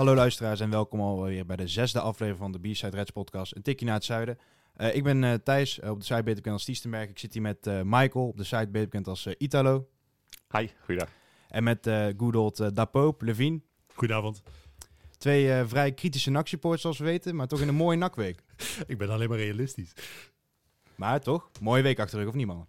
Hallo luisteraars en welkom alweer bij de zesde aflevering van de B-Side Reds podcast, een tikje naar het zuiden. Uh, ik ben uh, Thijs, uh, op de site beter bekend als Tiestenberg. Ik zit hier met Michael, op de site beter bekend als Italo. Hi, goeiedag. En met good old Dapoop, Levine. Goedenavond. Twee vrij kritische NAC-supporters zoals we weten, maar toch in een mooie NAC-week. ik ben alleen maar realistisch. Maar toch, mooie week achter de rug, of niet man?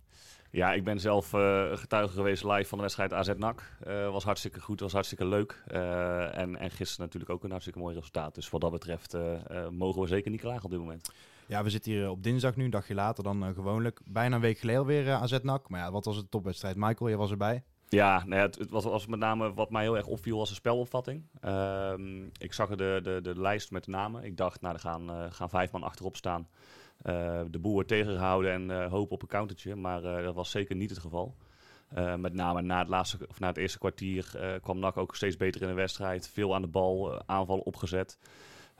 Ja, ik ben zelf uh, getuige geweest live van de wedstrijd AZ NAC. Uh, was hartstikke goed, was hartstikke leuk. Uh, en, en gisteren natuurlijk ook een hartstikke mooi resultaat. Dus wat dat betreft mogen we zeker niet klagen op dit moment. Ja, we zitten hier op dinsdag nu, een dagje later dan gewoonlijk. Bijna een week geleden weer AZ NAC. Maar ja, wat was het topwedstrijd? Michael, jij was erbij. Ja, nou ja, het, het was, was, met name wat mij heel erg opviel was de spelopvatting. Ehm, ik zag de, de, de lijst met de namen. Ik dacht, nou, er gaan, gaan vijf man achterop staan. Uh, de boer tegengehouden en uh, hoop op een countertje. Maar uh, dat was zeker niet het geval. met name na het, laatste, of na het eerste kwartier kwam NAC ook steeds beter in de wedstrijd. Veel aan de bal, aanvallen opgezet.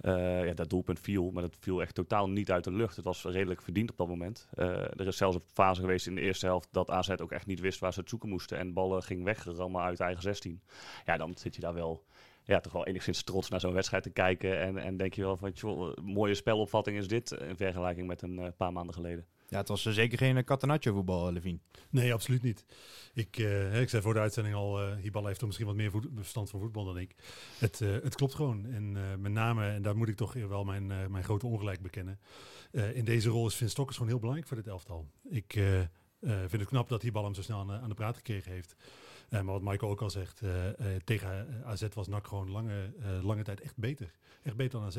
ja, dat doelpunt viel, maar dat viel echt totaal niet uit de lucht. Het was redelijk verdiend op dat moment. er is zelfs een fase geweest in de eerste helft dat AZ ook echt niet wist waar ze het zoeken moesten. En ballen ging weggerammen uit eigen 16. Ja, dan zit je daar wel ja, toch wel enigszins trots naar zo'n wedstrijd te kijken. En, en denk je wel van, joh, mooie spelopvatting is dit in vergelijking met een uh, paar maanden geleden. Ja, het was zeker geen Catenaccio voetbal, Levine. Nee, absoluut niet. Ik, uh, ik zei voor de uitzending al, uh, Hibal heeft er misschien wat meer verstand van voetbal dan ik. Het, uh, het klopt gewoon. En met name, en daar moet ik toch wel mijn, mijn grote ongelijk bekennen. in deze rol is Vin Stokkers gewoon heel belangrijk voor dit elftal. Ik vind het knap dat Hibal hem zo snel aan, aan de praat gekregen heeft. Uh, maar wat Michael ook al zegt, uh, uh, tegen AZ was NAC gewoon lange, lange tijd echt beter. Echt beter dan AZ.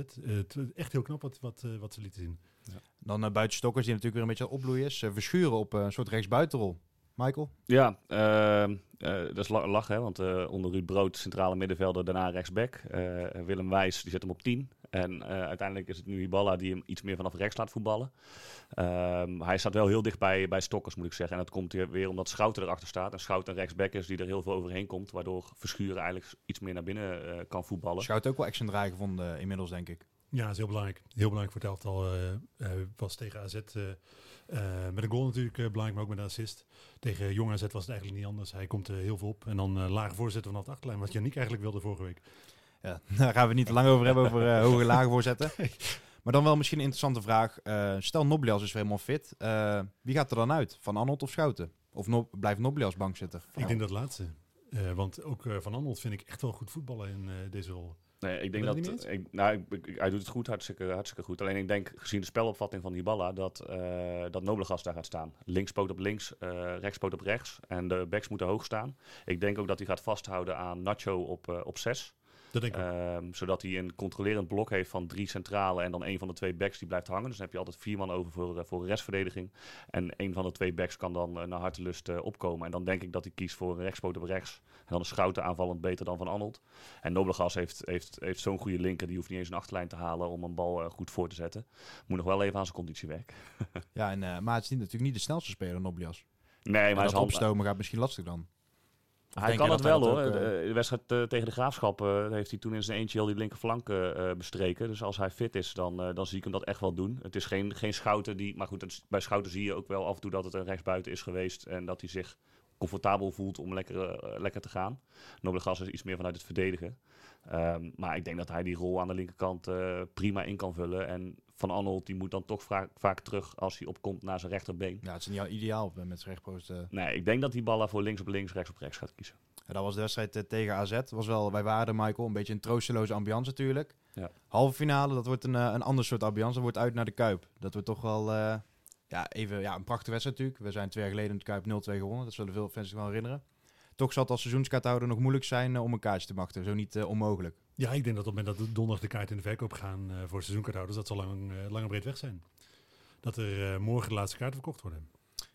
echt heel knap wat, wat, wat ze lieten zien. Ja. Dan buiten Stokkers, die natuurlijk weer een beetje aan opbloeien is. verschuren op een soort rechtsbuitenrol. Michael? Ja, ehm, dat is lachen, hè, want onder Ruud Brood, centrale middenvelder, daarna rechtsback. Willem Wijs, die zet hem op 10. En uh, uiteindelijk is het nu Ibala die hem iets meer vanaf rechts laat voetballen. Um, hij staat wel heel dicht bij, bij Stokkers, moet ik zeggen. En dat komt weer omdat Schouten erachter staat. En Schouten een rechtsback is die er heel veel overheen komt. Waardoor Verschuren eigenlijk iets meer naar binnen uh, kan voetballen. Schouten ook wel action draai gevonden inmiddels, denk ik. Ja, dat is heel belangrijk. Heel belangrijk voor het elftal. Uh, was tegen AZ met een goal natuurlijk belangrijk, maar ook met een assist. Tegen Jong AZ was het eigenlijk niet anders. Hij komt heel veel op. En dan lage voorzetten vanaf de achterlijn. Wat Janiek eigenlijk wilde vorige week. Ja, daar gaan we niet te lang over hebben, over uh, hoge lagen voorzetten. Maar dan wel misschien een interessante vraag. Uh, stel Noblias is helemaal fit. Uh, wie gaat er dan uit? Van Arnold of Schouten? Of no blijft Noblias bank zitten? Ik denk dat laatste. want ook Van Arnold vind ik echt wel goed voetballen in deze rol. Nee, ik denk dat. dat ik, nou, ik, hij doet het goed, hartstikke, hartstikke goed. Alleen ik denk, gezien de spelopvatting van Hiballa, dat, uh, dat Noblegas daar gaat staan. Links poot op links, uh, rechts poot op rechts. En de backs moeten hoog staan. Ik denk ook dat hij gaat vasthouden aan Nacho op, uh, op zes. Dat denk ik um, zodat hij een controlerend blok heeft van drie centrale en dan een van de twee backs die blijft hangen. Dus dan heb je altijd vier man over voor, uh, voor restverdediging. En een van de twee backs kan dan uh, naar hartelust uh, opkomen. En dan denk ik dat hij kiest voor een rechtspoot op rechts. En dan een Schouten aanvallend beter dan Van Arnold. En Noblegas heeft, heeft, heeft zo'n goede linker, die hoeft niet eens een achterlijn te halen om een bal goed voor te zetten. Moet nog wel even aan zijn conditie werken. ja, en, maar het is natuurlijk niet de snelste speler, Noblegas. Nee, maar het opstomen gaat misschien lastig dan. Hij kan het wel hoor. Ook, uh... De wedstrijd uh, tegen de Graafschap heeft hij toen in zijn eentje heel die linkerflank bestreken. Dus als hij fit is, dan, dan zie ik hem dat echt wel doen. Het is geen, geen Schouten die... Maar goed, bij Schouten zie je ook wel af en toe dat het een rechtsbuiten is geweest. En dat hij zich comfortabel voelt om lekker, lekker te gaan. Noblegas is iets meer vanuit het verdedigen. Um, maar ik denk dat hij die rol aan de linkerkant prima in kan vullen. En Van Arnold die moet dan toch vaak, vaak terug als hij opkomt naar zijn rechterbeen. Ja, het is niet ideaal met zijn rechtpost. Uh... Nee, ik denk dat die ballen voor links op links, rechts op rechts gaat kiezen. Ja, dat was de wedstrijd uh, tegen AZ. Was wel, wij waren Michael, een beetje een troosteloze ambiance natuurlijk. Ja. Halve finale, dat wordt een, uh, een ander soort ambiance. Dat wordt uit naar de Kuip. Dat wordt toch wel ja, even, ja, een prachtige wedstrijd natuurlijk. We zijn twee jaar geleden in de Kuip 0-2 gewonnen. Dat zullen veel fans zich wel herinneren. Toch zal het als seizoenskaarthouder nog moeilijk zijn om een kaartje te machten. Zo niet onmogelijk. Ja, ik denk dat op het moment dat donderdag de kaart in de verkoop gaan uh, voor seizoenkaarthouders, dat zal lang, uh, lang en breed weg zijn. Dat er uh, morgen de laatste kaarten verkocht worden.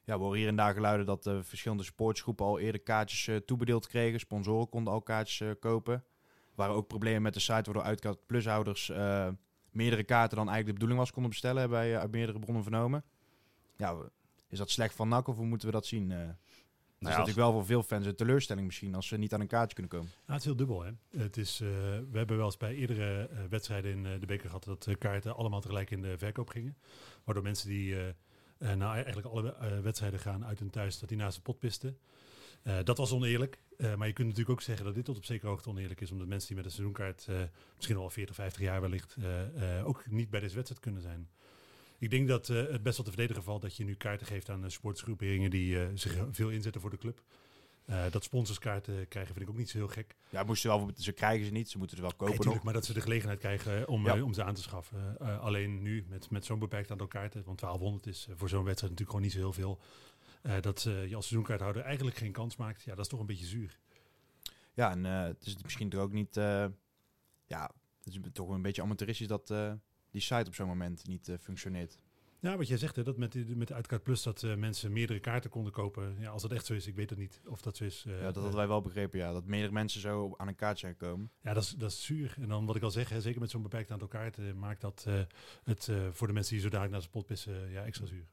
Ja, we horen hier en daar geluiden dat de verschillende sportsgroepen al eerder kaartjes toebedeeld kregen. Sponsoren konden al kaartjes kopen. Waren ook problemen met de site waardoor uitkaart plushouders meerdere kaarten dan eigenlijk de bedoeling was konden bestellen. Hebben wij uit meerdere bronnen vernomen. Ja, is dat slecht van NAC of moeten we dat zien? Nou ja, is natuurlijk wel voor veel fans een teleurstelling misschien als ze niet aan een kaartje kunnen komen. Ja, het is heel dubbel. Hè? Het is, uh, we hebben wel eens bij eerdere uh, wedstrijden in de beker gehad dat kaarten allemaal tegelijk in de verkoop gingen. Waardoor mensen die nou eigenlijk alle wedstrijden gaan uit hun thuis, dat die naast de pot pisten. dat was oneerlijk. maar je kunt natuurlijk ook zeggen dat dit tot op zekere hoogte oneerlijk is. Omdat mensen die met een seizoenkaart misschien al 40, 50 jaar wellicht ook niet bij deze wedstrijd kunnen zijn. Ik denk dat uh, het best wel te verdedigen valt dat je nu kaarten geeft aan uh, sportsgroeperingen die uh, zich veel inzetten voor de club. dat sponsorskaarten krijgen vind ik ook niet zo heel gek. Ja, moesten wel, ze krijgen ze niet, ze moeten ze wel kopen. Nee, maar dat ze de gelegenheid krijgen om, ja. om ze aan te schaffen. alleen nu met, met zo'n beperkt aantal kaarten, want 1200 is voor zo'n wedstrijd natuurlijk gewoon niet zo heel veel. dat je als seizoenkaarthouder eigenlijk geen kans maakt, ja, dat is toch een beetje zuur. Ja, en het is misschien toch ook niet, ja, het is toch een beetje amateuristisch dat die site op zo'n moment niet uh, functioneert. Ja, wat jij zegt, hè, dat met, die, met de Uitkaart Plus dat uh, mensen meerdere kaarten konden kopen. Ja, als dat echt zo is, ik weet het niet of dat zo is. Uh, ja, dat hadden wij wel begrepen, ja. Dat meerdere mensen zo aan een kaartje zijn gekomen. Ja, dat is, dat is zuur. En dan wat ik al zeg, hè, zeker met zo'n beperkt aantal kaarten, maakt dat het voor de mensen die zo dadelijk naar de spot pissen, ja, extra zuur.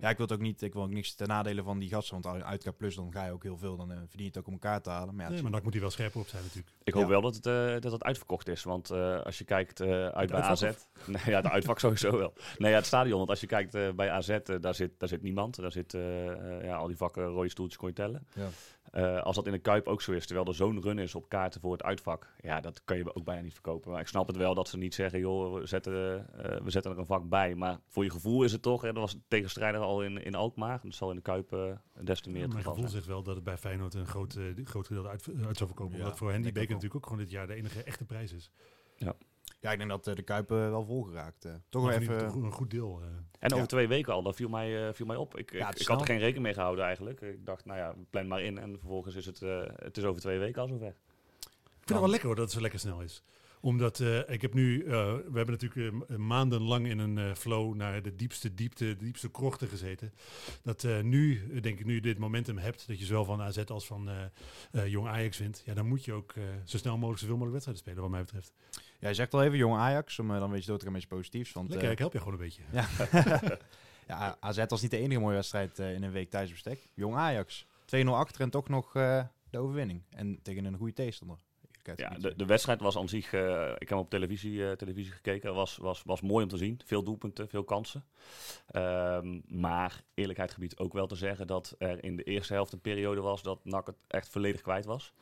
Ja, ik wil het ook niet, ik wil ook niks ten nadele van die gasten. Want uit Plus, dan ga je ook heel veel. Dan uh, verdien je het ook om elkaar te halen. Maar, ja, nee, maar dan moet hij wel scherper op zijn natuurlijk. Ik hoop wel dat het, uh, dat het uitverkocht is. Want uh, als je kijkt uit bij AZ... Nee, ja, de uitvak sowieso wel. Nee, ja, het stadion. Want als je kijkt bij AZ, daar, zit, daar zit niemand. Daar zit ja, al die vakken, rode stoeltjes kon je tellen. Ja. Uh, als dat in de Kuip ook zo is, terwijl er zo'n run is op kaarten voor het uitvak, ja, dat kan je ook bijna niet verkopen. Maar ik snap het wel dat ze niet zeggen, joh, we zetten, uh, we zetten er een vak bij. Maar voor je gevoel is het toch, en dat was tegenstrijder al in, in Alkmaar, dat zal in de Kuip uh, des te meer ja, Mijn gevoel zegt wel dat het bij Feyenoord een groot, groot gedeelte uit, uit zou verkopen. Ja, omdat voor hen die beker natuurlijk ook gewoon dit jaar de enige echte prijs is. Ja. Ja, ik denk dat de Kuip wel volgeraakt. toch wel even een goed deel. En over twee weken al, dat viel mij, uh, viel mij op. Ik, ik, ik, had er geen rekening mee gehouden eigenlijk. Ik dacht, nou ja, plan maar in. En vervolgens is het, uh, het is over twee weken al zover. Ik vind het wel lekker hoor, dat het zo lekker snel is omdat uh, ik heb nu, uh, we hebben natuurlijk uh, maandenlang in een flow naar de diepste diepte, de diepste krochten gezeten. Dat nu, denk ik, nu je dit momentum hebt, dat je zowel van AZ als van Jong Ajax vindt, ja, dan moet je ook zo snel mogelijk zoveel mogelijk wedstrijden spelen, wat mij betreft. Ja, je zegt al even Jong Ajax, om dan weet je door te gaan met iets positiefs. Want, Lekker, ik help je gewoon een beetje. Ja. ja, AZ was niet de enige mooie wedstrijd in een week thuisbestek. Jong Ajax, 2-0 achter en toch nog de overwinning. En tegen een goede tegenstander. Ja, de, de wedstrijd was aan zich, uh, ik heb hem op televisie, uh, televisie gekeken, was, was, was mooi om te zien. Veel doelpunten, veel kansen. Um, maar eerlijkheid gebied ook wel te zeggen dat er in de eerste helft een periode was dat NAC het echt volledig kwijt was.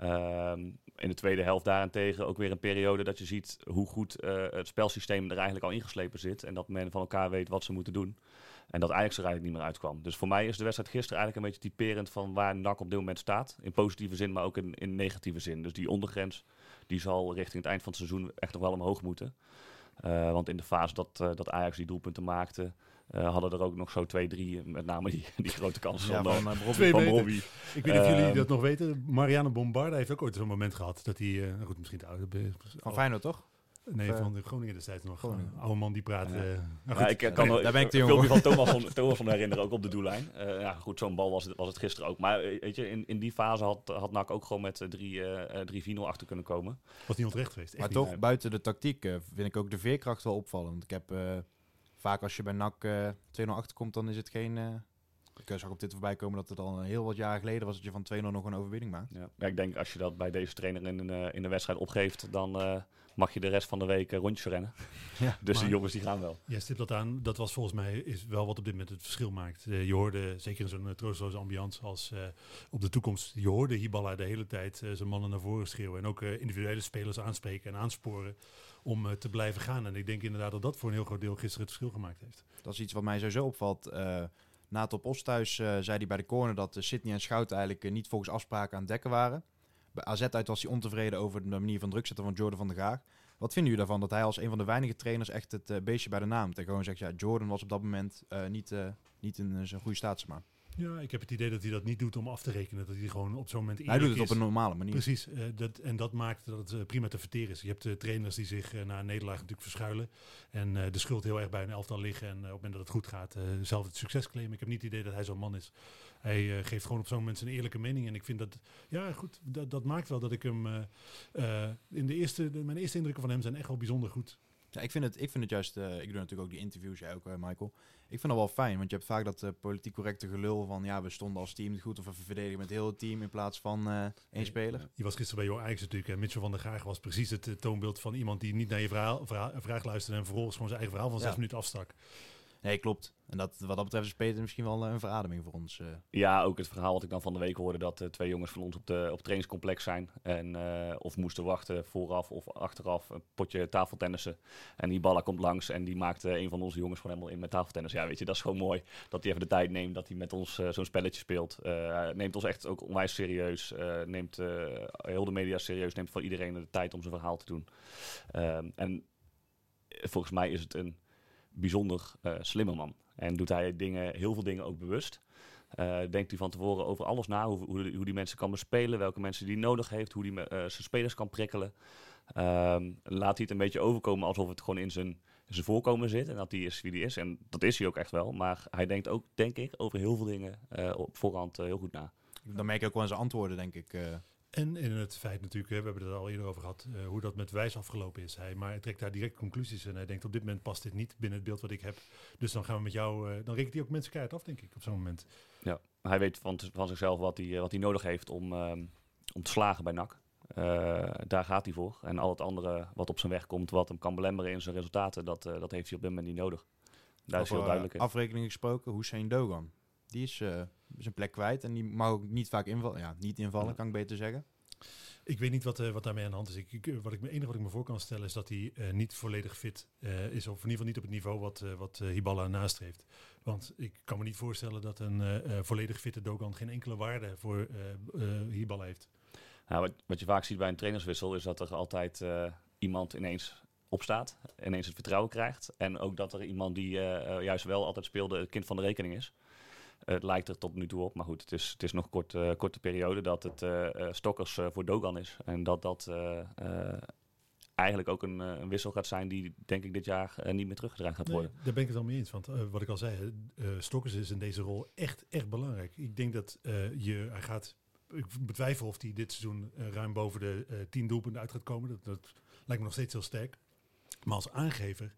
Um, in de tweede helft daarentegen ook weer een periode dat je ziet hoe goed uh, het spelsysteem er eigenlijk al ingeslepen zit. En dat men van elkaar weet wat ze moeten doen. En dat Ajax er eigenlijk niet meer uitkwam. Dus voor mij is de wedstrijd gisteren eigenlijk een beetje typerend van waar NAC op dit moment staat. In positieve zin, maar ook in, in negatieve zin. Dus die ondergrens die zal richting het eind van het seizoen echt nog wel omhoog moeten. Uh, want in de fase dat, uh, dat Ajax die doelpunten maakte, uh, hadden er ook nog zo twee, drie, met name die, die grote kansen ja, van, van, Robbie, van Robbie. Ik weet niet of jullie ehm, dat nog weten. Marianne Bombarda heeft ook ooit zo'n moment gehad dat hij, nou goed, misschien te oud Van Feyenoord toch? Nee, van de Groningen destijds nog. Groningen. Een oude man die praat. Ja. Uh, ja, ik kan okay, daar ben ik te jong van Thomas van, Thomas van herinneren, ook op de doellijn. Uh, ja, goed, zo'n bal was het, was het gisteren ook. Maar weet je, in, in die fase had, had NAC ook gewoon met 3-4-0 achter kunnen komen. Was niet onterecht geweest. maar niet. toch, buiten de tactiek vind ik ook de veerkracht wel opvallend. Ik heb vaak als je bij NAC 2-0 achterkomt, dan is het geen... Ik zag op dit voorbij komen dat het al heel wat jaar geleden was dat je van 2-0 nog een overwinning maakt. Ja. ja. ik denk als je dat bij deze trainer in een, in de wedstrijd opgeeft, dan uh, mag je de rest van de week rondjes rennen. Ja, dus de jongens die gaan wel. Ja, stipt dat aan. Dat was volgens mij is wel wat op dit moment het verschil maakt. Uh, je hoorde, zeker in zo'n uh, troosteloze ambiance als uh, op de toekomst, je hoorde Hiballa de hele tijd zijn mannen naar voren schreeuwen. En ook individuele spelers aanspreken en aansporen om te blijven gaan. En ik denk inderdaad dat dat voor een heel groot deel gisteren het verschil gemaakt heeft. Dat is iets wat mij sowieso opvalt. Na het op Osthuis zei hij bij de corner dat Sydney en Schout eigenlijk niet volgens afspraken aan het dekken waren. Bij AZ uit was hij ontevreden over de manier van druk zetten van Jordan van der Gaag. Wat vinden jullie daarvan dat hij als een van de weinige trainers echt het beestje bij de naam en gewoon zegt, ja, Jordan was op dat moment niet, niet in zijn goede staat, maar. Ja, ik heb het idee dat hij dat niet doet om af te rekenen. Dat hij gewoon op zo'n moment Hij doet het op een normale manier. Precies, eh, dat, en dat maakt dat het eh, prima te verteren is. Je hebt eh, trainers die zich eh, na een nederlaag natuurlijk verschuilen. En de schuld heel erg bij een elftal liggen. En op het moment dat het goed gaat, zelf het succes claimen. Ik heb niet het idee dat hij zo'n man is. Hij geeft gewoon op zo'n moment zijn eerlijke mening. En ik vind dat, ja goed, dat, dat maakt wel dat ik hem... in de eerste, de- mijn eerste indrukken van hem zijn echt wel bijzonder goed. Ja, ik, vind het, ik vind het juist, eh, ik doe natuurlijk ook die interviews, jij ook eh, Michael. Ik vind dat wel fijn, want je hebt vaak dat eh, politiek correcte gelul van ja, we stonden als team goed of we verdedigen met heel het team in plaats van één speler. Je was gisteren bij Jong Ajax natuurlijk. En Mitchell van der Graag was precies het toonbeeld van iemand die niet naar je verhaal, verhaal- vraag luisterde en vervolgens gewoon zijn eigen verhaal van Ja. zes minuten afstak. Nee, klopt. En dat, wat dat betreft is Peter misschien wel eh, een verademing voor ons. eh. Ja, ook het verhaal wat ik dan van de week hoorde dat eh, twee jongens van ons op, de, op het trainingscomplex zijn. En of moesten wachten vooraf of achteraf een potje tafeltennissen. En die balla komt langs en die maakt een van onze jongens gewoon helemaal in met tafeltennis. Ja, weet je, dat is gewoon mooi. Dat hij even de tijd neemt, dat hij met ons zo'n spelletje speelt. Neemt ons echt ook onwijs serieus. neemt heel de media serieus. Neemt voor iedereen de tijd om zijn verhaal te doen. Ehm, en volgens mij is het een bijzonder eh slimme man. En doet hij dingen, heel veel dingen ook bewust. Eh, denkt hij van tevoren over alles na, hoe, hoe, die mensen kan bespelen, welke mensen die nodig heeft, hoe me- eh, zijn spelers kan prikkelen. Ehm, laat hij het een beetje overkomen alsof het gewoon in zijn, zijn voorkomen zit en dat hij is wie hij is. En dat is hij ook echt wel, maar hij denkt ook, denk ik, over heel veel dingen op voorhand heel goed na. Dan merk je ook wel in zijn antwoorden, denk ik. En in het feit natuurlijk, hè, we hebben het er al eerder over gehad, eh, hoe dat met Wijs afgelopen is. Hij, maar hij trekt daar direct conclusies en hij denkt op dit moment past dit niet binnen het beeld wat ik heb. Dus dan gaan we met jou, eh, dan rekent hij ook mensen keihard af, denk ik, op zo'n moment. Hij weet van, van zichzelf wat hij, eh, wat hij nodig heeft om, ehm, om te slagen bij NAC. Eh, daar gaat hij voor. En al het andere wat op zijn weg komt, wat hem kan belemmeren in zijn resultaten, dat, eh, dat heeft hij op dit moment niet nodig. Daar is heel duidelijk in. afrekening gesproken, Hussein Dogan. Die is eh, zijn plek kwijt en die mag ook niet vaak invallen. Ja, niet invallen, Ja. kan ik beter zeggen. Ik weet niet wat, eh, wat daarmee aan de hand is. Ik, ik, wat ik, het enige wat ik me voor kan stellen is dat hij eh, niet volledig fit eh, is. Of in ieder geval niet op het niveau wat, eh, wat eh, Hiballa nastreeft. Want ik kan me niet voorstellen dat een eh, eh, volledig fitte Dogan geen enkele waarde voor eh eh, Hiballa heeft. Nou, wat, wat je vaak ziet bij een trainerswissel is dat er altijd eh, iemand ineens opstaat, ineens het vertrouwen krijgt. En ook dat er iemand die eh, eh, juist wel altijd speelde, het kind van de rekening is. Het lijkt er tot nu toe op, maar goed, het is, het is nog een kort, eh, korte periode dat het eh, eh, Stokkers voor Dogan is. En dat dat eigenlijk ook een, een wissel gaat zijn die denk ik dit jaar niet meer teruggedraaid gaat Nee, worden. daar ben ik het wel mee eens. Want wat ik al zei, eh Stokkers is in deze rol echt, echt belangrijk. Ik denk dat je, hij gaat, ik betwijfel of hij dit seizoen ruim boven de 10 doelpunten uit gaat komen. Dat, dat lijkt me nog steeds heel sterk. Maar als aangever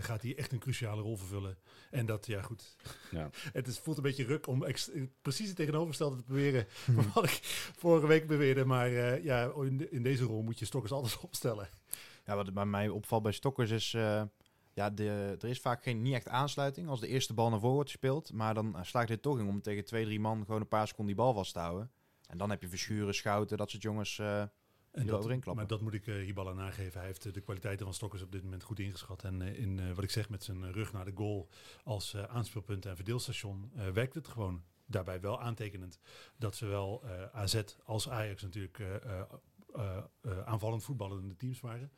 gaat hij echt een cruciale rol vervullen. En dat, ja goed, Ja. het is, voelt een beetje ruk om ex- precies het tegenovergestelde te proberen van wat ik vorige week beweerde. Maar eh, ja, in, de- in deze rol moet je Stokkers altijd opstellen. Ja, wat bij mij opvalt bij Stokkers is... eh, ja, de, er is vaak geen, niet echt aansluiting als de eerste bal naar voren wordt gespeeld. Maar dan eh, slaagt hij er toch in om tegen twee, drie man gewoon een paar seconden die bal vast te houden. En dan heb je Verschuren, Schouten, dat soort jongens... eh, En dat, maar dat moet ik eh Hiballa nageven. Hij heeft eh, de kwaliteiten van Stokkers op dit moment goed ingeschat. En eh, in wat ik zeg met zijn rug naar de goal als aanspeelpunt en verdeelstation werkt het gewoon. Daarbij wel aantekenend dat zowel AZ als Ajax natuurlijk aanvallend voetballende teams waren.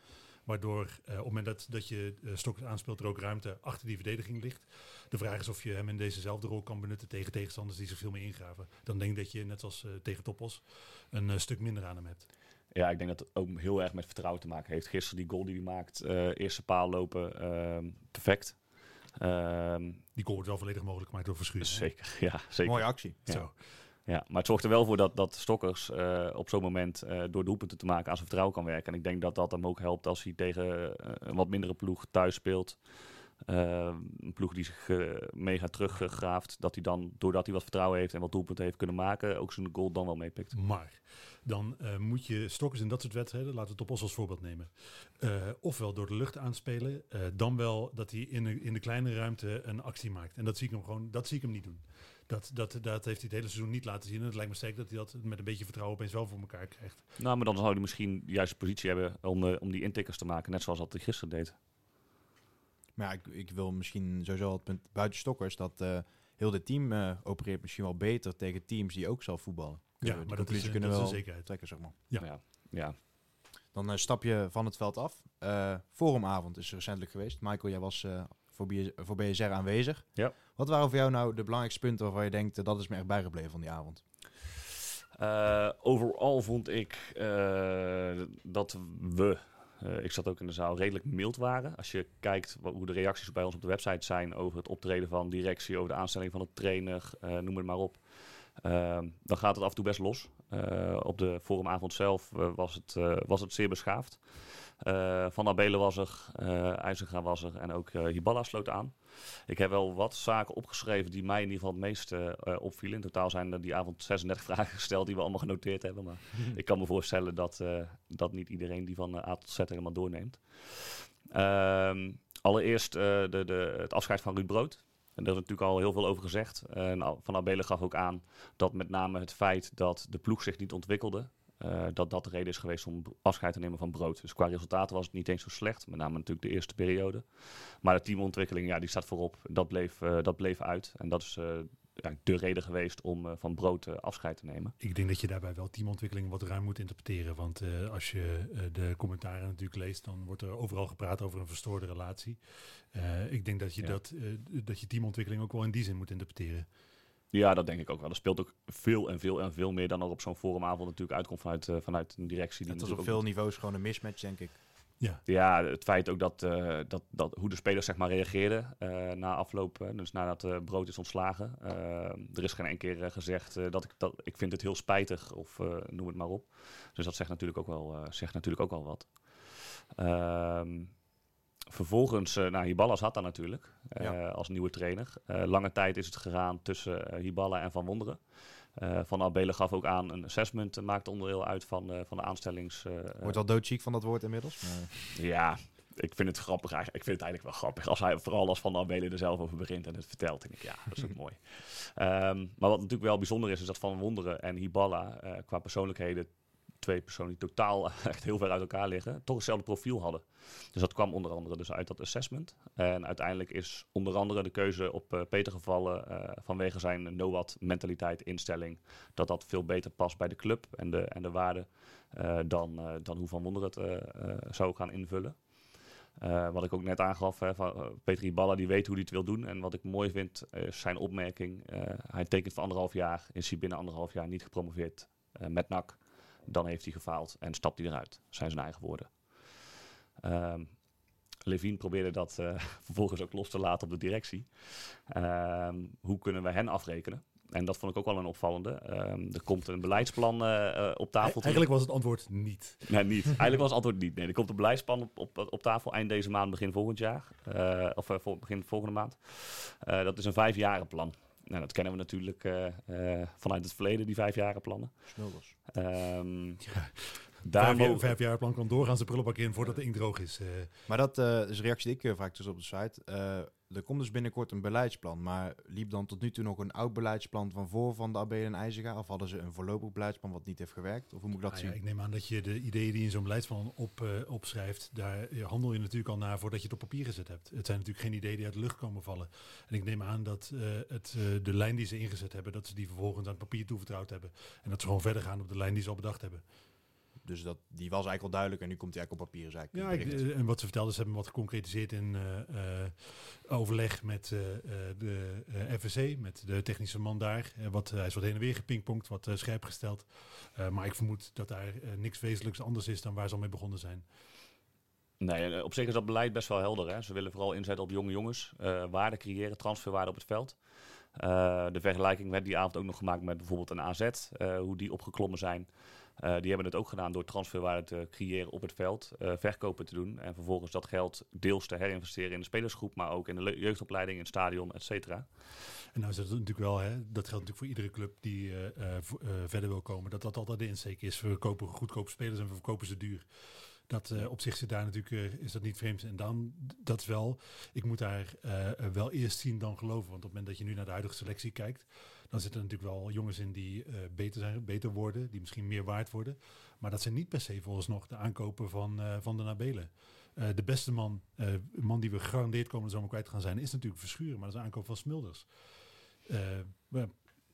Waardoor op het moment dat, dat je eh, Stokkers aanspeelt, er ook ruimte achter die verdediging ligt. De vraag is of je hem in dezezelfde rol kan benutten tegen tegenstanders die zich veel meer ingraven. Dan denk ik dat je, net als tegen Toppos, een stuk minder aan hem hebt. Ja, ik denk dat het ook heel erg met vertrouwen te maken heeft. Gisteren die goal die hij maakt, eh, eerste paal lopen, ehm, perfect. Ehm, Die goal wordt wel volledig mogelijk gemaakt door Verschuren. zeker, ja, zeker. mooie actie. Ja. Zo. Ja, maar het zorgt er wel voor dat, dat Stokkers eh, op zo'n moment eh, door doelpunten te maken aan zijn vertrouwen kan werken. En ik denk dat dat hem ook helpt als hij tegen een wat mindere ploeg thuis speelt. Eh, een ploeg die zich eh, mega teruggraaft. Dat hij dan, doordat hij wat vertrouwen heeft en wat doelpunten heeft kunnen maken, ook zijn goal dan wel meepikt. Maar dan eh, moet je Stokkers in dat soort wedstrijden, laten we het op ons als voorbeeld nemen. eh, ofwel door de lucht aanspelen, dan wel dat hij in de, in de kleine ruimte een actie maakt. En dat zie ik hem gewoon, dat zie ik hem niet doen. Dat, dat, dat heeft hij het hele seizoen niet laten zien. En het lijkt me sterk dat hij dat met een beetje vertrouwen opeens wel voor elkaar krijgt. Nou, maar dan zou hij misschien de juiste positie hebben om, om die intikkers te maken. Net zoals dat hij gisteren deed. Maar ja, ik, ik wil misschien sowieso het punt buiten Stokkers... dat eh, heel dit team eh, opereert misschien wel beter tegen teams die ook zelf voetballen. Ja, die maar dat is, eh, kunnen dat we is een wel zekerheid. trekken, zeg maar. Ja. ja. ja. Dan stap je van het veld af. Eh forumavond is recentelijk geweest. Michael, jij was eh, voor, BS voor BSR aanwezig. Ja. Wat waren voor jou nou de belangrijkste punten waarvan je denkt, dat is me echt bijgebleven van die avond? Uh, overal vond ik uh, dat we, ik zat ook in de zaal, redelijk mild waren. Als je kijkt wat, hoe de reacties bij ons op de website zijn over het optreden van directie, over de aanstelling van de trainer, noem het maar op. dan gaat het af en toe best los. Op de forumavond zelf was, het, was het zeer beschaafd. van Abelen was er, IJzerga was er en ook Hiballa sloot aan. Ik heb wel wat zaken opgeschreven die mij in ieder geval het meest uh, opvielen. In totaal zijn er die avond 36 vragen gesteld die we allemaal genoteerd hebben. Maar ik kan me voorstellen dat, uh, dat niet iedereen die van A tot Z helemaal doorneemt. Uh, allereerst de, de, het afscheid van Ruud Brood. En daar is natuurlijk al heel veel over gezegd. En Van Abelen gaf ook aan dat met name het feit dat de ploeg zich niet ontwikkelde. Uh, dat dat de reden is geweest om afscheid te nemen van brood. Dus qua resultaten was het niet eens zo slecht. Met name natuurlijk de eerste periode. Maar de teamontwikkeling, ja, die staat voorop. Dat bleef, uh, dat bleef uit. En dat is uh, ja, de reden geweest om van brood afscheid te nemen. Ik denk dat je daarbij wel teamontwikkeling wat ruim moet interpreteren. Want als je de commentaren natuurlijk leest, dan wordt er overal gepraat over een verstoorde relatie. ik denk dat je, ja. dat, dat je teamontwikkeling ook wel in die zin moet interpreteren. Ja, dat denk ik ook wel. Er speelt ook veel en veel en veel meer dan er op zo'n forumavond natuurlijk uitkomt vanuit, uh, vanuit een directie. Het was op veel niveaus gewoon een mismatch, denk ik. Ja, ja het feit ook dat, uh, dat, dat hoe de spelers zeg maar reageerden uh, na afloop, dus nadat Brood is ontslagen. er is geen enkele keer gezegd dat ik dat ik vind het heel spijtig of noem het maar op. Dus dat zegt natuurlijk ook wel, zegt natuurlijk ook wel wat. Ehm, Vervolgens, uh, nou, Hiballa zat daar natuurlijk uh, ja. als nieuwe trainer. Uh, lange tijd is het gegaan tussen Hiballa en Van Wonderen. Van Abelen gaf ook aan, een assessment maakt onderdeel uit van, van de aanstellings... Wordt wel doodziek van dat woord inmiddels? Maar... Ja, ik vind het grappig eigenlijk. Ik vind het eigenlijk wel grappig. Als hij, vooral als Van Abelen er zelf over begint en het vertelt, denk ik, ja, dat is ook mooi. Um, maar wat natuurlijk wel bijzonder is, is dat Van Wonderen en Hiballa qua persoonlijkheden twee personen die totaal echt heel ver uit elkaar liggen, toch hetzelfde profiel hadden. Dus dat kwam onder andere dus uit dat assessment. En uiteindelijk is onder andere de keuze op uh, Peter gevallen uh, vanwege zijn no-what mentaliteit, instelling, dat dat veel beter past bij de club en de, en de waarden uh, dan, dan hoe Van Wonder het zou gaan invullen. wat ik ook net aangaf, hè, van Iballa, die weet hoe hij het wil doen. En wat ik mooi vind, is zijn opmerking. hij tekent voor anderhalf jaar, is hij binnen anderhalf jaar niet gepromoveerd met NAC dan heeft hij gefaald en stapt hij eruit. Zijn zijn eigen woorden. Um, Levine probeerde dat uh, vervolgens ook los te laten op de directie. Um, hoe kunnen we hen afrekenen? En dat vond ik ook wel een opvallende. Um, er komt een beleidsplan uh, op tafel. Eigenlijk was het antwoord niet. Nee, niet. Eigenlijk was het antwoord niet. Nee, er komt een beleidsplan op, op, op tafel eind deze maand, begin volgend jaar. Uh, of begin volgende maand. dat is een vijfjarenplan. Nou, dat kennen we natuurlijk uh, uh, vanuit het verleden, die vijfjarenplannen. Snulders. Um, ja. Daar vijf, vijf jaar plan kan doorgaan zijn prullenbak in voordat de inkt droog is. Uh. Maar dat uh, is een reactie die ik vaak dus op de site. Er komt dus binnenkort een beleidsplan. Maar liep dan tot nu toe nog een oud beleidsplan van voor van de AB en IJzega? Of hadden ze een voorlopig beleidsplan wat niet heeft gewerkt? Of hoe moet ik dat ah, zien? Ja, ik neem aan dat je de ideeën die je in zo'n beleidsplan op, uh, opschrijft, daar handel je natuurlijk al naar voordat je het op papier gezet hebt. Het zijn natuurlijk geen ideeën die uit de lucht komen vallen. En ik neem aan dat uh, het, uh, de lijn die ze ingezet hebben, dat ze die vervolgens aan het papier toevertrouwd hebben. En dat ze gewoon verder gaan op de lijn die ze al bedacht hebben. Dus dat, die was eigenlijk al duidelijk en nu komt hij eigenlijk op papier. Ja, ik, en wat ze vertelden, ze hebben wat geconcretiseerd in uh, uh, overleg met uh, de FSC, met de technische man daar. wat, hij is wat heen en weer gepingpongd, wat scherp gesteld. maar ik vermoed dat daar niks wezenlijks anders is dan waar ze al mee begonnen zijn. Nee, op zich is dat beleid best wel helder. Hè? Ze willen vooral inzetten op jonge jongens, waarde creëren, transferwaarde op het veld. Uh, de vergelijking werd die avond ook nog gemaakt met bijvoorbeeld een AZ, uh, hoe die opgeklommen zijn. Uh, die hebben het ook gedaan door transferwaarde te creëren op het veld, verkopen te doen en vervolgens dat geld deels te herinvesteren in de spelersgroep, maar ook in de jeugdopleiding, in het stadion, et cetera. En nou is het natuurlijk wel, hè, dat geldt natuurlijk voor iedere club die verder wil komen, dat dat altijd de insteek is. We kopen goedkope spelers en we verkopen ze duur. Dat uh, op zich zit daar natuurlijk, uh, is dat niet vreemd. En dan, dat wel, ik moet daar uh, wel eerst zien dan geloven. Want op het moment dat je nu naar de huidige selectie kijkt, dan zitten er natuurlijk wel jongens in die beter zijn, beter worden, die misschien meer waard worden. Maar dat zijn niet per se volgens nog de aankopen van, van de Nabelen. de beste man, man die we gegarandeerd komende zomer kwijt gaan zijn, is natuurlijk Verschuren. Maar dat is een aankoop van Smulders.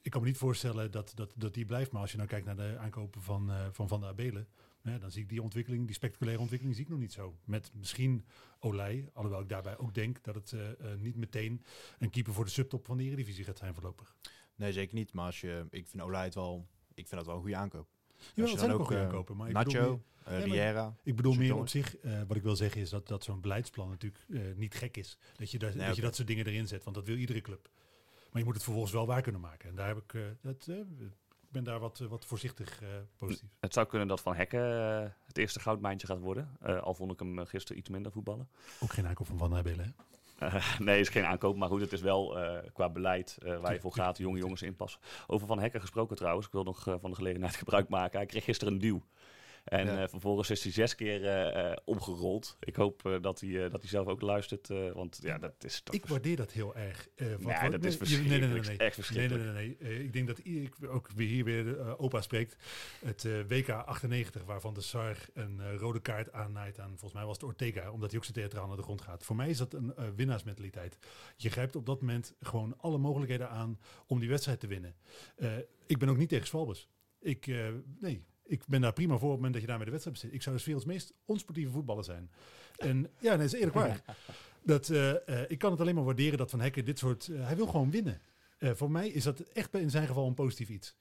ik kan me niet voorstellen dat, dat, dat die blijft. Maar als je nou kijkt naar de aankopen van Van, van de Abelen, Ja, dan zie ik die ontwikkeling, die spectaculaire ontwikkeling, zie ik nog niet zo. Met misschien Olij, alhoewel ik daarbij ook denk dat het uh, uh, niet meteen een keeper voor de subtop van de Eredivisie gaat zijn voorlopig. Nee, zeker niet. Maar als je, ik vind Olij het wel, ik vind dat wel een goede aankoop. Ja, dat zijn ook goede aankopen. Maar Nacho, ik bedoel meer, Riera. Ik bedoel meer op zich, uh, wat ik wil zeggen is dat, dat zo'n beleidsplan natuurlijk niet gek is. Dat je, dat, nee, dat, okay. je dat soort dingen erin zet, want dat wil iedere club. Maar je moet het vervolgens wel waar kunnen maken. En daar heb ik, dat, ben daar wat, wat voorzichtig uh, positief. Het zou kunnen dat Van Hekken uh, het eerste goudmijntje gaat worden. Uh, al vond ik hem gisteren iets minder voetballen. Ook geen aankoop van Van Nabelen, nee, is geen aankoop. Maar goed, het is wel qua beleid waar je voor gaat, jonge jongens inpassen. Over Van Hekken gesproken trouwens. Ik wil nog van de gelegenheid gebruik maken. Hij kreeg gisteren een duw. En ja. uh, vervolgens is hij zes keer uh, omgerold. Ik hoop dat, hij, dat hij zelf ook luistert. want ja, dat is toch... Ik waardeer dat heel erg. nee, dat is verschrikkelijk. Nee, nee, nee, nee. Echt verschrikkelijk. Nee, nee, nee. ik denk dat ik ook weer hier weer opa spreekt. Het WK 98, waarvan de SAR een rode kaart aannaait aan, volgens mij was het Ortega, omdat hij ook zo theatraal naar de grond gaat. Voor mij is dat een winnaarsmentaliteit. Je grijpt op dat moment gewoon alle mogelijkheden aan om die wedstrijd te winnen. ik ben ook niet tegen Swalbers. Ik, nee, ik ben daar prima voor op het moment dat je daarmee de wedstrijd bezit. Ik zou dus werelds meest onsportieve voetballer zijn. En ja, dat is eerlijk waar. Dat, uh, uh, ik kan het alleen maar waarderen dat Van Hekken dit soort... Uh, hij wil gewoon winnen. voor mij is dat echt in zijn geval een positief iets.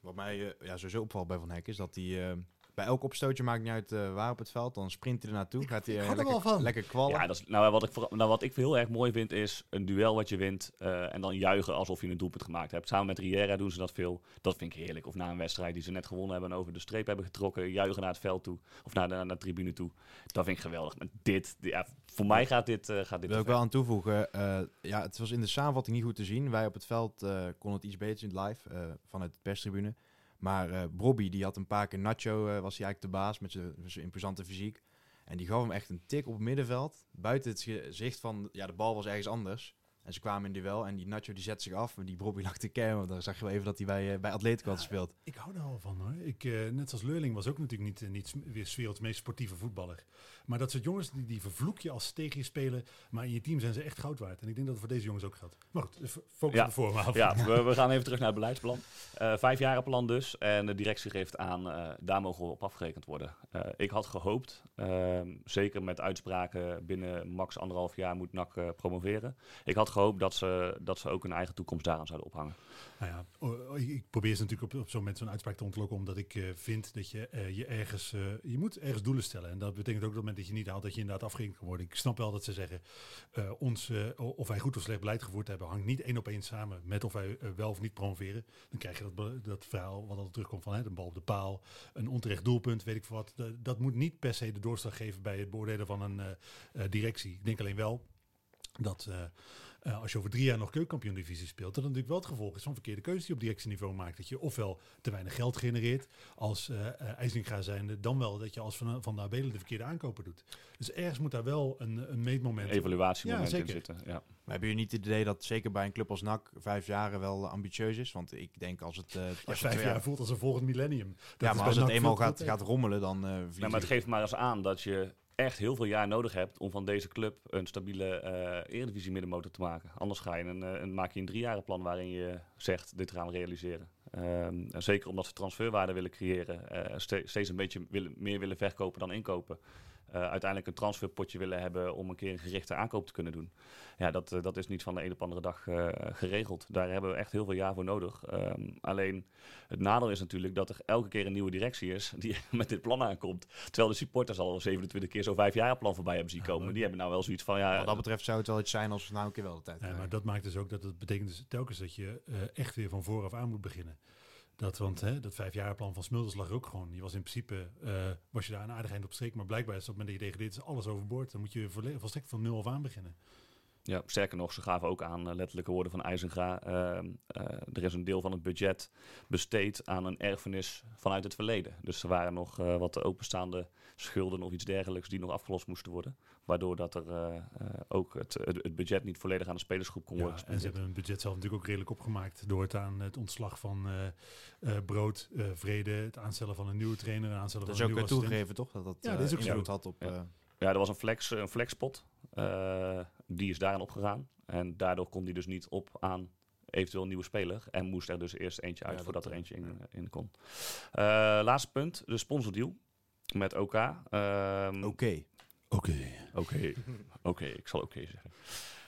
Wat mij ja, sowieso opvalt bij Van Hekken is dat hij bij elk opstootje maakt niet uit uh, waar op het veld. Dan sprint hij er naartoe. Gaat hij uh, lekker, van. lekker kwallen. Ja, dat is, nou, wat ik, nou, wat ik heel erg mooi vind is een duel wat je wint. Uh, en dan juichen alsof je een doelpunt gemaakt hebt. Samen met Riera doen ze dat veel. Dat vind ik heerlijk. Of na een wedstrijd die ze net gewonnen hebben en over de streep hebben getrokken. Juichen naar het veld toe. Of naar de, naar de tribune toe. Dat vind ik geweldig. Maar dit, ja, voor mij gaat dit. gaat dit wil ik wel aan toevoegen. ja, het was in de samenvatting niet goed te zien. Wij op het veld konden het iets beter in het live vanuit de perstribune. Maar uh, Bobby, die had een paar keer Nacho, uh, was hij eigenlijk de baas met zijn imposante fysiek. En die gaf hem echt een tik op het middenveld. Buiten het gezicht van, ja, de bal was ergens anders. En ze kwamen in duel en die Nacho die zet zich af. En die Bobby lag te kermen. Dan zag je wel even dat hij bij, uh, bij Atletico had gespeeld. Ik hou er wel van hoor. Ik, uh, net als Leurling was ook natuurlijk niet, niet weer werelds meest sportieve voetballer. Maar dat soort jongens, die, die vervloek je als tegen je spelen. Maar in je team zijn ze echt goud waard. En ik denk dat het voor deze jongens ook geldt. Maar goed, focus ja. op de vorm Ja, we, we, gaan even terug naar het beleidsplan. Uh, vijfjarenplan dus. En de directie geeft aan, daar mogen we op afgerekend worden. ik had gehoopt, ehm, zeker met uitspraken binnen max anderhalf jaar moet NAC promoveren. Ik had gehoopt dat ze, dat ze ook een eigen toekomst daaraan zouden ophangen. Nou ja, ik probeer ze natuurlijk op, zo'n moment zo'n uitspraak te ontlokken, omdat ik uh, vind dat je uh, je ergens, uh, je moet ergens doelen stellen. En dat betekent ook dat op het moment dat je niet haalt, dat je inderdaad afgerekend kan worden. Ik snap wel dat ze zeggen, ons, of wij goed of slecht beleid gevoerd hebben, hangt niet één op één samen met of wij wel of niet promoveren. Dan krijg je dat, dat verhaal wat altijd terugkomt van hè, een bal op de paal, een onterecht doelpunt, weet ik veel wat. Dat, moet niet per se de doorslag geven bij het beoordelen van een directie. Ik denk alleen wel dat als je over drie jaar nog keukenkampioen-divisie speelt, dat natuurlijk wel het gevolg is van verkeerde keuzes die je op directieniveau maakt. Dat je ofwel te weinig geld genereert als uh, uh, IJzinga zijnde, dan wel dat je als Van, van de Abelen de verkeerde aankopen doet. Dus ergens moet daar wel een, een meetmoment... Evaluatiemoment ja, in zitten, ja. Maar hebben jullie niet het idee dat zeker bij een club als NAC vijf jaren wel ambitieus is? Want ik denk als het... Uh, als ja, vijf jaar voelt als een volgend millennium. Dat ja, maar als het eenmaal gaat, gaat rommelen, dan uh, ja, Maar het geeft maar eens aan dat je echt heel veel jaar nodig hebt om van deze club een stabiele uh, eredivisie middenmotor te maken. Anders ga je een, uh, een, maak je een driejarenplan waarin je zegt dit gaan we realiseren. Um, zeker omdat ze transferwaarde willen creëren, ste steeds een beetje willen, meer willen verkopen dan inkopen. Uh, uiteindelijk een transferpotje willen hebben om een keer een gerichte aankoop te kunnen doen. Ja, dat, uh, dat is niet van de ene op de andere dag uh, geregeld. Daar hebben we echt heel veel jaar voor nodig. Um, alleen het nadeel is natuurlijk dat er elke keer een nieuwe directie is die met dit plan aankomt. Terwijl de supporters al 27 keer zo'n vijfjarenplan voorbij hebben zien komen. Die hebben nou wel zoiets van ja. Wat dat betreft zou het wel iets zijn als we nou een keer wel de tijd ja, Maar dat maakt dus ook dat het betekent dus telkens dat je echt weer van vooraf aan moet beginnen. Dat, want hè, dat vijfjarenplan van Smulders lag ook gewoon. Je was in principe, uh, was je daar een aardig eind op streek. Maar blijkbaar is op het moment dat je degradeert, is alles overboord. Dan moet je volstrekt van nul af aan beginnen. Ja, sterker nog, ze gaven ook aan uh, letterlijke woorden van IJzenga. Uh, uh, er is een deel van het budget besteed aan een erfenis vanuit het verleden. Dus er waren nog wat openstaande schulden of iets dergelijks die nog afgelost moesten worden. Waardoor dat er ook het, het, budget niet volledig aan de spelersgroep kon ja, worden gespendeerd. En ze hebben hun budget zelf natuurlijk ook redelijk opgemaakt door het aan het ontslag van Brood, Vrede, het aanstellen van een nieuwe trainer, het aanstellen dat van een nieuwe assistent. toegegeven toch? Dat dat ja, dat is ook invloed zo. had op... Ja. Ja, er was een, flex, een flexpot. Uh, die is daarin opgegaan. En daardoor kon die dus niet op aan eventueel een nieuwe speler. En moest er dus eerst eentje uit Ja, voordat dat, er eh, eentje in, in kon. Eh, laatste punt, de sponsordeal met OK. Ehm, Oké. Oké. Oké, oké, ik zal oké zeggen.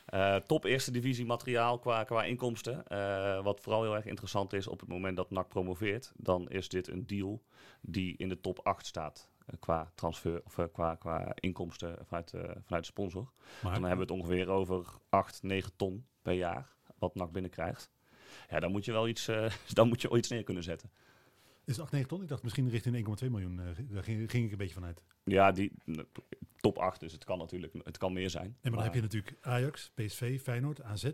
Eh, top eerste divisie materiaal qua, qua inkomsten. Eh, wat vooral heel erg interessant is op het moment dat NAC promoveert, dan is dit een deal die in de top 8 staat. Qua transfer of eh, qua, qua inkomsten vanuit, eh, vanuit de sponsor. Maar Dan hebben we het ongeveer over 8, 9 ton per jaar wat NAC binnenkrijgt. Ja, dan moet je wel iets, eh, dan moet je ooit neer kunnen zetten. is het 8, 9 ton? Ik dacht misschien richting 1,2 miljoen. daar ging, ging ik een beetje vanuit. Ja, die top 8, dus het kan natuurlijk het kan meer zijn. En maar dan heb je natuurlijk Ajax, PSV, Feyenoord, AZ, eh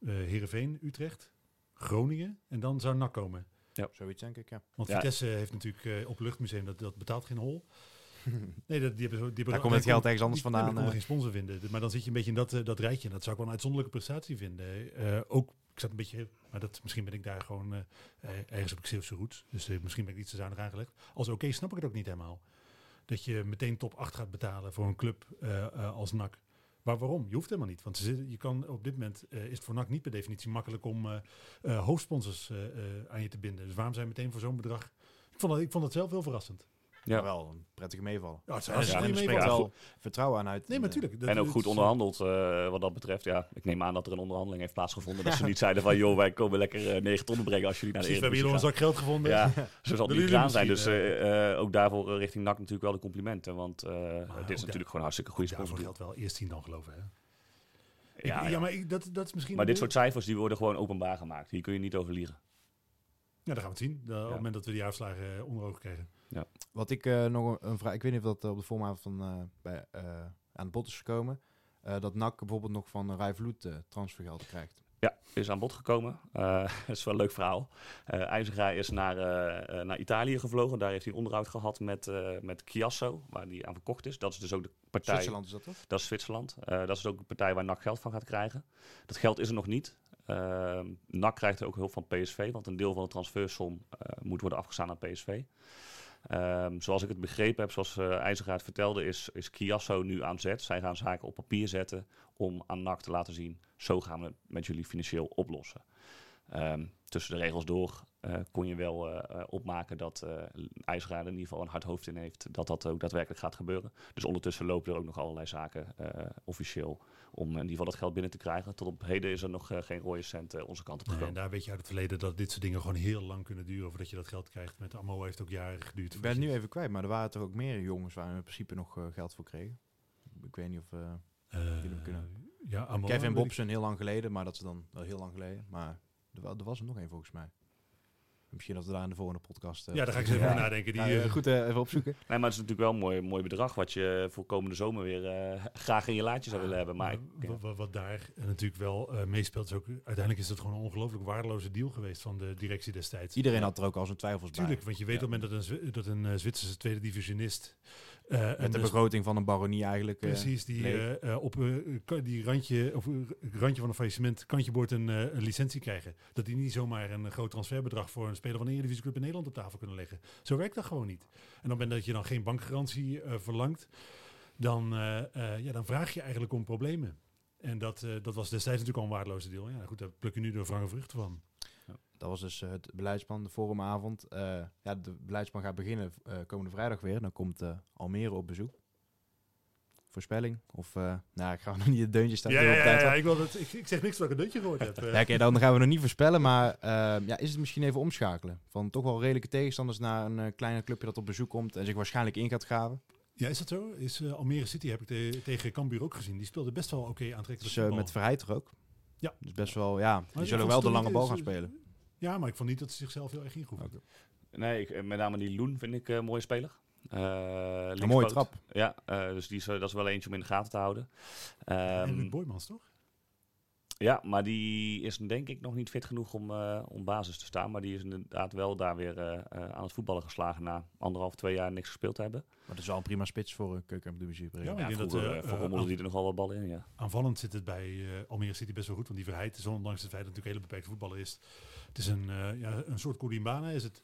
Heerenveen, Utrecht, Groningen. En dan zou NAC komen. Zoiets denk ik, ja. Want Ja. Vitesse heeft natuurlijk eh, op Luchtmuseum, dat, dat betaalt geen hol. Nee, dat, die hebben, zo- die hebben Daar komt het die geld ergens anders die- vandaan, Die konden eh. geen sponsor vinden. Maar dan zit je een beetje in dat, eh, dat rijtje. En dat zou ik wel een uitzonderlijke prestatie vinden. Eh, ook, ik zat een beetje, maar dat, misschien ben ik daar gewoon, ergens heb ik Zeeuwse roots. Dus misschien ben ik iets te zuinig aangelegd. Als oké snap ik het ook niet helemaal. Dat je meteen top 8 gaat betalen voor een club eh, eh, als NAC. Maar waarom? Je hoeft helemaal niet. Want je kan op dit moment eh, is het voor NAC niet per definitie makkelijk om eh, eh, hoofdsponsors aan je te binden. Dus waarom zijn meteen voor zo'n bedrag? Ik vond, dat, ik vond dat zelf heel verrassend. Ja. Maar wel een prettige meevallen. Ja, het is Ja, er meevaller. wel vertrouwen aan uit. Nee, maar natuurlijk. dat- en ook goed onderhandeld eh, wat dat betreft. Ja, ik neem aan dat er een onderhandeling heeft plaatsgevonden. Dat ze niet zeiden van, joh, wij komen lekker eh 9 ton brengen als jullie naar de Precies, we hebben hier nog een Eredivisie zak geld gevonden. Ja, zo zal het Willen niet gedaan zijn. Dus eh, eh, ook daarvoor eh, richting NAC natuurlijk wel de complimenten. Want eh, dit is natuurlijk gewoon hartstikke goede Daarvoor sponsor. geldt wel eerst zien dan geloven. Hè? Ja, ja, ja. maar ik, dat, dat is misschien... Maar dit een- soort cijfers die worden gewoon openbaar gemaakt. Hier kun je niet over liegen. Ja, dat gaan we het zien. De- Op het moment dat we die uitslagen eh, onder ogen krijgen. Wat ik eh, nog een, een vraag... Ik weet niet of dat eh, op de vooravond van, eh, bij, eh, aan het bod is gekomen. eh, dat NAC bijvoorbeeld nog van Rai Vloed eh, transfergeld krijgt. Ja, is aan bod gekomen. Eh dat is wel een leuk verhaal. Eh IJzergaai is naar, naar Italië gevlogen. Daar heeft hij onderhoud gehad met, eh met Chiasso, waar hij aan verkocht is. Dat is dus ook de partij... Zwitserland is dat toch? Dat is Zwitserland. Eh, dat is ook de partij waar NAC geld van gaat krijgen. Dat geld is er nog niet. Ehm NAC krijgt ook hulp van PSV, want een deel van de transfersom eh, moet worden afgestaan aan PSV. Ehm, zoals ik het begrepen heb, zoals uh, vertelde, is, is nu aan zet. Zij gaan zaken op papier zetten om aan NAC te laten zien, zo gaan we het met jullie financieel oplossen. Ehm, tussen de regels door uh, kon je wel uh, opmaken dat uh, in ieder geval een hard hoofd in heeft dat dat ook daadwerkelijk gaat gebeuren. Dus ondertussen lopen er ook nog allerlei zaken uh, officieel om in ieder geval dat geld binnen te krijgen. Tot op heden is er nog uh, geen rode cent uh, onze kant op gekomen. Nee, en daar weet je uit het verleden dat dit soort dingen gewoon heel lang kunnen duren voordat je dat geld krijgt. Met Amo heeft ook jaren geduurd. Ik ben het nu even kwijt, maar er waren toch ook meer jongens waar we in principe nog uh, geld voor kregen. Ik weet niet of uh, kunnen. Ja, Amo, Kevin Bobson heel lang geleden, maar dat is dan wel heel lang geleden. Maar er, er was er nog één volgens mij. Misschien dat we daar in de volgende podcast... Uh, ja, daar ga ik eens even ja. nadenken. Die, ja, goed uh, even opzoeken. Nee, maar het is natuurlijk wel een mooi, mooi bedrag wat je voor komende zomer weer uh, graag in je laadje zou willen hebben. Maar wat, wat, daar natuurlijk wel uh, meespeelt, is ook uiteindelijk is het gewoon een ongelooflijk waardeloze deal geweest van de directie destijds. Iedereen had er ook al zijn twijfels Tuurlijk, bij. want je weet ja. op het moment dat een, dat een uh, Zwitserse tweede divisionist... Uh, Met de begroting van een baronie eigenlijk. Uh, precies, die uh, op die randje, of, randje van een faillissement kantje boord een, een, licentie krijgen. Dat die niet zomaar een groot transferbedrag voor een speler van een Eredivisieclub in Nederland op tafel kunnen leggen. Zo werkt dat gewoon niet. En het moment dat je dan geen bankgarantie verlangt, dan, ja, dan vraag je eigenlijk om problemen. En dat, dat was destijds natuurlijk al een waardeloze deal. Ja, goed, daar pluk je nu de wrange vruchten van. Dat was dus uh, het beleidsplan, de forumavond. Uh, ja, de beleidsplan gaat beginnen uh, komende vrijdag weer. Dan komt Almere op bezoek. Voorspelling? Of, nou, ik ga nog niet het deuntje staan. Ja, ja, ja, ja, ik, wil dat, ik, ik zeg niks dat ik een deuntje gehoord heb. ja, okay, dan gaan we nog niet voorspellen. Maar ja, is het misschien even omschakelen? Van toch wel redelijke tegenstanders naar een kleine clubje dat op bezoek komt. En zich waarschijnlijk in gaat graven. Ja, is dat zo? Is Almere City, heb ik te, tegen Cambuur ook gezien. Die speelde best wel oké okay, aantrekkelijk dus, met Verheid er ook. Ja. Dus best wel, ja. Die zullen wel de lange bal gaan spelen. Ja, maar ik vond niet dat ze zichzelf heel erg ingroeven. Okay. Nee, ik, met name die Loen vind ik een uh, mooie speler. Uh, een mooie trap. Ja, uh, dus die is, dat is wel eentje om in de gaten te houden. Um, en Luc Boymans, toch? Ja, maar die is denk ik nog niet fit genoeg om, uh, om basis te staan. Maar die is inderdaad wel daar weer uh, uh, aan het voetballen geslagen na anderhalf, twee jaar niks gespeeld te hebben. Maar dat is wel een prima spits voor een keukendivisie. Ja, maar ik denk dat uh, voor die er nog wel wat ballen in, ja. Aanvallend zit het bij Almere City best wel goed. Want die Verheid is ondanks het feit dat het natuurlijk een hele beperkte voetballer is. Het is een, ja, een soort Koulimbana is het.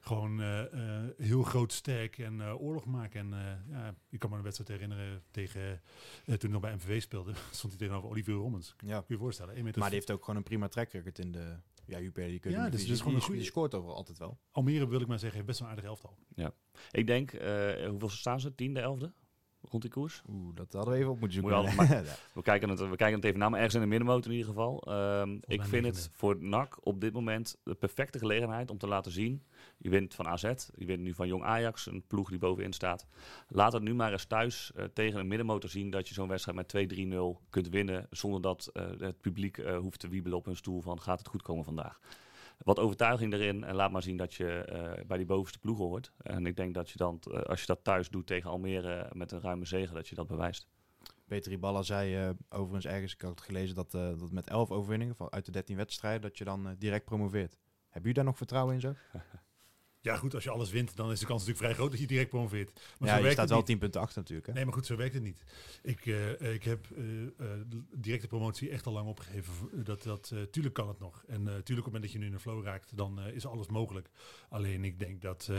Gewoon eh, eh, heel groot, sterk en eh, oorlog maken. En eh, ja, ik kan me een wedstrijd herinneren tegen, toen ik nog bij MVV speelde, stond hij tegenover Olivier Rommens. Kun Ja. je je voorstellen? 1 meter Maar die heeft ook gewoon een prima track record in de ja, Jupiler League. Ja, dus- dus die, gewoon een die, die scoort overal altijd wel. Almere, wil ik maar zeggen, heeft best wel een aardig elftal. Ik denk, eh, hoeveel staan ze? Tiende, elfde? Rond die koers? Oeh, dat hadden we even op moeten Moet je zoeken. Ja. We kijken, het, we kijken het even na, maar ergens in de middenmotor in ieder geval. Ehm, ik vind het voor NAC op dit moment de perfecte gelegenheid om te laten zien. Je wint van AZ, je wint nu van Jong Ajax, een ploeg die bovenin staat. Laat het nu maar eens thuis eh, tegen een middenmotor zien dat je zo'n wedstrijd met 2-3-0 kunt winnen. Zonder dat eh, het publiek eh, hoeft te wiebelen op hun stoel van gaat het goed komen vandaag. Wat overtuiging erin en laat maar zien dat je eh, bij die bovenste ploeg hoort. En ik denk dat je dan, eh, als je dat thuis doet tegen Almere met een ruime zege, dat je dat bewijst. Peter Iballa zei eh, overigens ergens, ik had het gelezen, dat, dat met 11 overwinningen van, uit de 13 wedstrijden, dat je dan direct promoveert. Hebben jullie daar nog vertrouwen in zo? Ja goed, als je alles wint, dan is de kans natuurlijk vrij groot dat je direct promoveert. Maar ja, zo je werkt staat wel niet. 10 punten achter natuurlijk. Hè? Nee, maar goed, zo werkt het niet. Ik, eh, ik heb eh, eh, directe promotie echt al lang opgegeven. Dat, dat, tuurlijk kan het nog. En tuurlijk op het moment dat je nu in een flow raakt, dan is alles mogelijk. Alleen ik denk dat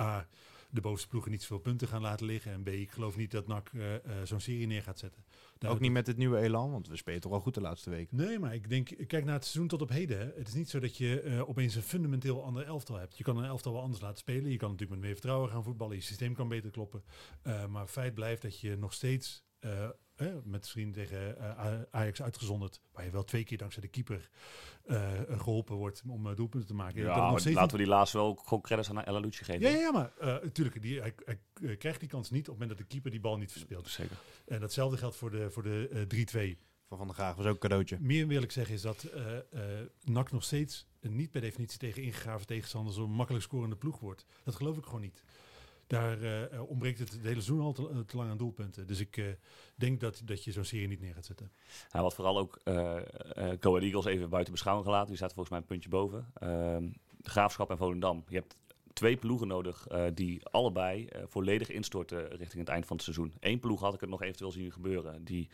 A, de bovenste ploegen niet zoveel punten gaan laten liggen. En B, ik geloof niet dat NAC eh, eh, zo'n serie neer gaat zetten. Daar- Ook niet met het nieuwe elan, want we spelen toch wel goed de laatste weken. Nee, maar ik denk, kijk naar het seizoen tot op heden. Hè. Het is niet zo dat je eh, opeens een fundamenteel ander elftal hebt. Je kan een elftal wel anders laten spelen. Je kan natuurlijk met meer vertrouwen gaan voetballen. Je systeem kan beter kloppen. Maar feit blijft dat je nog steeds, eh, eh, met vriend tegen eh, Ajax uitgezonderd, waar je wel twee keer dankzij de keeper eh, geholpen wordt om doelpunten te maken. Ja, laten we die laatste wel ook gewoon credits aan El Alucci geven. ja, ja, ja, maar natuurlijk, die, hij, hij, krijgt die kans niet op het moment dat de keeper die bal niet verspeelt. Zeker. En datzelfde geldt voor de, voor de eh, 3-2. Van Van der Graag was ook een cadeautje. Meer wil ik zeggen is dat eh eh NAC nog steeds een niet per definitie tegen ingegraven tegenstander zo'n makkelijk scorende ploeg wordt. Dat geloof ik gewoon niet. Daar eh, eh, ontbreekt het, het hele seizoen al te, eh, te lang aan doelpunten. Dus ik denk dat, dat je zo'n serie niet neer gaat zetten. Ja, wat vooral ook Ahead Eagles even buiten beschouwing gelaten. Die staat volgens mij een puntje boven. Ehm, Graafschap en Volendam. Je hebt twee ploegen nodig die allebei volledig instorten richting het eind van het seizoen. Eén ploeg had ik het nog eventueel zien gebeuren. Die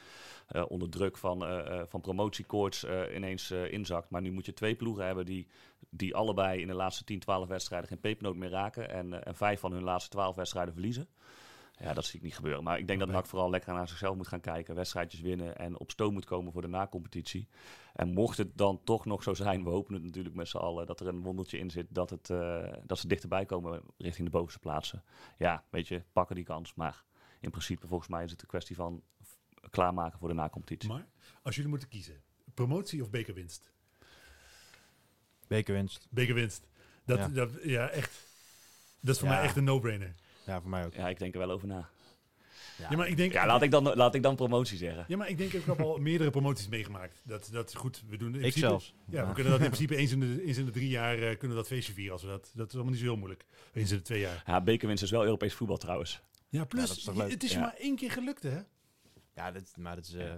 onder druk van, van promotiekoorts ineens inzakt. Maar nu moet je twee ploegen hebben die, die allebei in de laatste 10, 12 wedstrijden geen pepernoot meer raken. En, eh, en vijf van hun laatste 12 wedstrijden verliezen. Ja, dat zie ik niet gebeuren. Maar ik denk dat. NAC vooral lekker naar zichzelf moet gaan kijken. Wedstrijdjes winnen en op stoom moet komen voor de na-competitie. En mocht het dan toch nog zo zijn, we hopen het natuurlijk met z'n allen, dat er een wondertje in zit dat, het, eh, dat ze dichterbij komen richting de bovenste plaatsen. Ja, weet je, pakken die kans. Maar in principe, volgens mij is het een kwestie van klaarmaken voor de na-competitie. Maar als jullie moeten kiezen, promotie of bekerwinst? Bekerwinst. Bekerwinst. Dat, Ja. Dat, ja, echt. Dat is voor Ja. mij echt een no-brainer. Ja, voor mij ook. Ja, ik denk er wel over na. Ja, maar ik denk... Ja, laat ik dan, laat ik dan promotie zeggen. Ja, maar ik denk, ik heb al meerdere promoties meegemaakt. Dat, dat is goed. We doen in Ik principe- zelfs. Ja, we Ja. kunnen dat in principe eens in de, eens in de drie jaar eh, kunnen dat feestje vieren. Als we dat, dat is allemaal niet zo heel moeilijk. Eens in de twee jaar. Ja, bekerwinst is wel Europees voetbal trouwens. Ja, plus, Ja, is het is Ja. maar één keer gelukt, hè? Ja, dat, maar dat is... eh,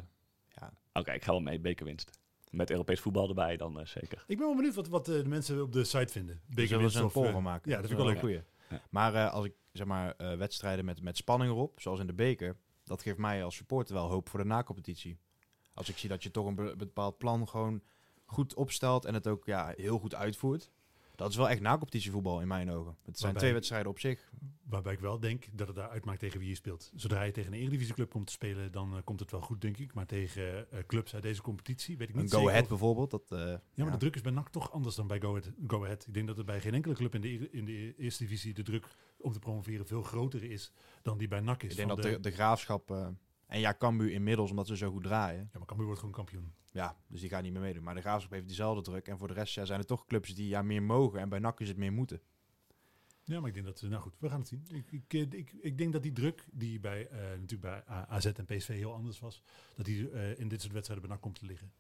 ja. Oké, ik ga wel mee, bekerwinst. Met Europees voetbal erbij dan eh, zeker. Ik ben wel benieuwd wat, wat eh, de mensen op de site vinden. Zullen we Bekerwinst eens een of, poll eh, van maken. Ja, dat vind ik wel een leuk. goeie. Ja. Maar eh, als ik zeg maar eh, wedstrijden met, met spanning erop, zoals in de beker, dat geeft mij als supporter wel hoop voor de na-competitie. Als ik zie dat je toch een be- bepaald plan gewoon goed opstelt en het ook ja, heel goed uitvoert. Dat is wel echt na-competitievoetbal in mijn ogen. Het zijn Waarbij- twee wedstrijden op zich. Waarbij ik wel denk dat het daar uitmaakt tegen wie je speelt. Zodra je tegen een Eredivisieclub komt te spelen, dan eh, komt het wel goed, denk ik. Maar tegen eh, clubs uit deze competitie weet ik niet Een zeker go-ahead of- bijvoorbeeld. Dat, eh, Ja, maar de druk is bij NAC toch anders dan bij Go Ahead. Go Ahead. Ik denk dat het bij geen enkele club in de, in de eerste divisie de druk om te promoveren veel groter is dan die bij NAC is. ik denk dat de, de graafschap eh, en ja, Cambuur inmiddels, omdat ze zo goed draaien. Ja, maar Cambuur wordt gewoon kampioen. Ja, dus die gaan niet meer meedoen. Maar de graafschap heeft diezelfde druk. En voor de rest ja, zijn er toch clubs die ja, meer mogen. En bij NAC is het meer moeten. Ja, maar ik denk dat, nou goed, we gaan het zien. Ik, ik, eh, ik, ik denk dat die druk die bij, eh, natuurlijk bij AZ en PSV heel anders was, dat die eh, in dit soort wedstrijden bij NAC komt te liggen.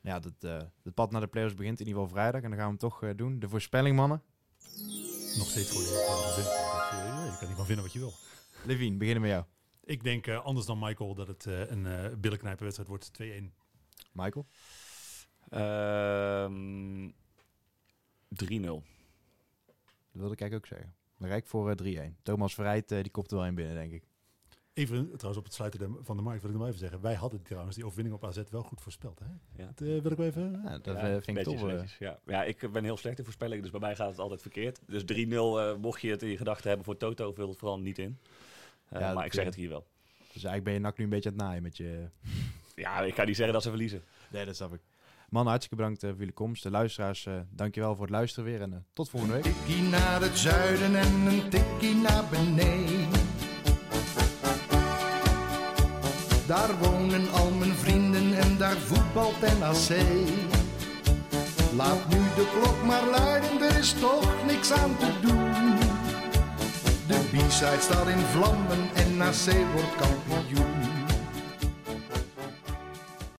Ja, dat, eh, het pad naar de playoffs begint in ieder geval vrijdag. En dan gaan we hem toch eh, doen. De voorspelling, mannen. Nog steeds eh, ja, je kan niet van vinden wat je wil. Levine, beginnen met jou. Ik denk eh, anders dan Michael dat het eh, een uh, billenknijperwedstrijd wordt 2-1. Michael? Ehm 3-0. Dat wilde ik eigenlijk ook zeggen. Ik voor eh, 3-1. Thomas eh, die kopt er wel in binnen, denk ik. Even trouwens op het sluiten van de markt wil ik nog even zeggen. Wij hadden trouwens die overwinning op AZ wel goed voorspeld. Hè? Ja. Dat uh, wil ik wel even... Ja, dat Ja, eh, vind ik netjes, eh, ja. ja, ik ben heel slecht in voorspellingen, dus bij mij gaat het altijd verkeerd. Dus 3-0, eh, mocht je het in je gedachten hebben voor Toto, vul het vooral niet in. Eh, Ja, maar ik zeg het hier wel. dus eigenlijk ben je nak nu een beetje aan het naaien met je... Ja, ik ga niet zeggen dat ze verliezen. Nee, dat snap ik. Man, hartstikke bedankt eh, voor jullie komst. De luisteraars, eh dankjewel voor het luisteren weer. En eh, tot volgende week. Tikkie naar het zuiden en een tikkie naar beneden. Daar wonen al mijn vrienden en daar voetbalt NAC. Laat nu de klok maar luiden, er is toch niks aan te doen. De B-side staat in vlammen en NAC wordt kampioen.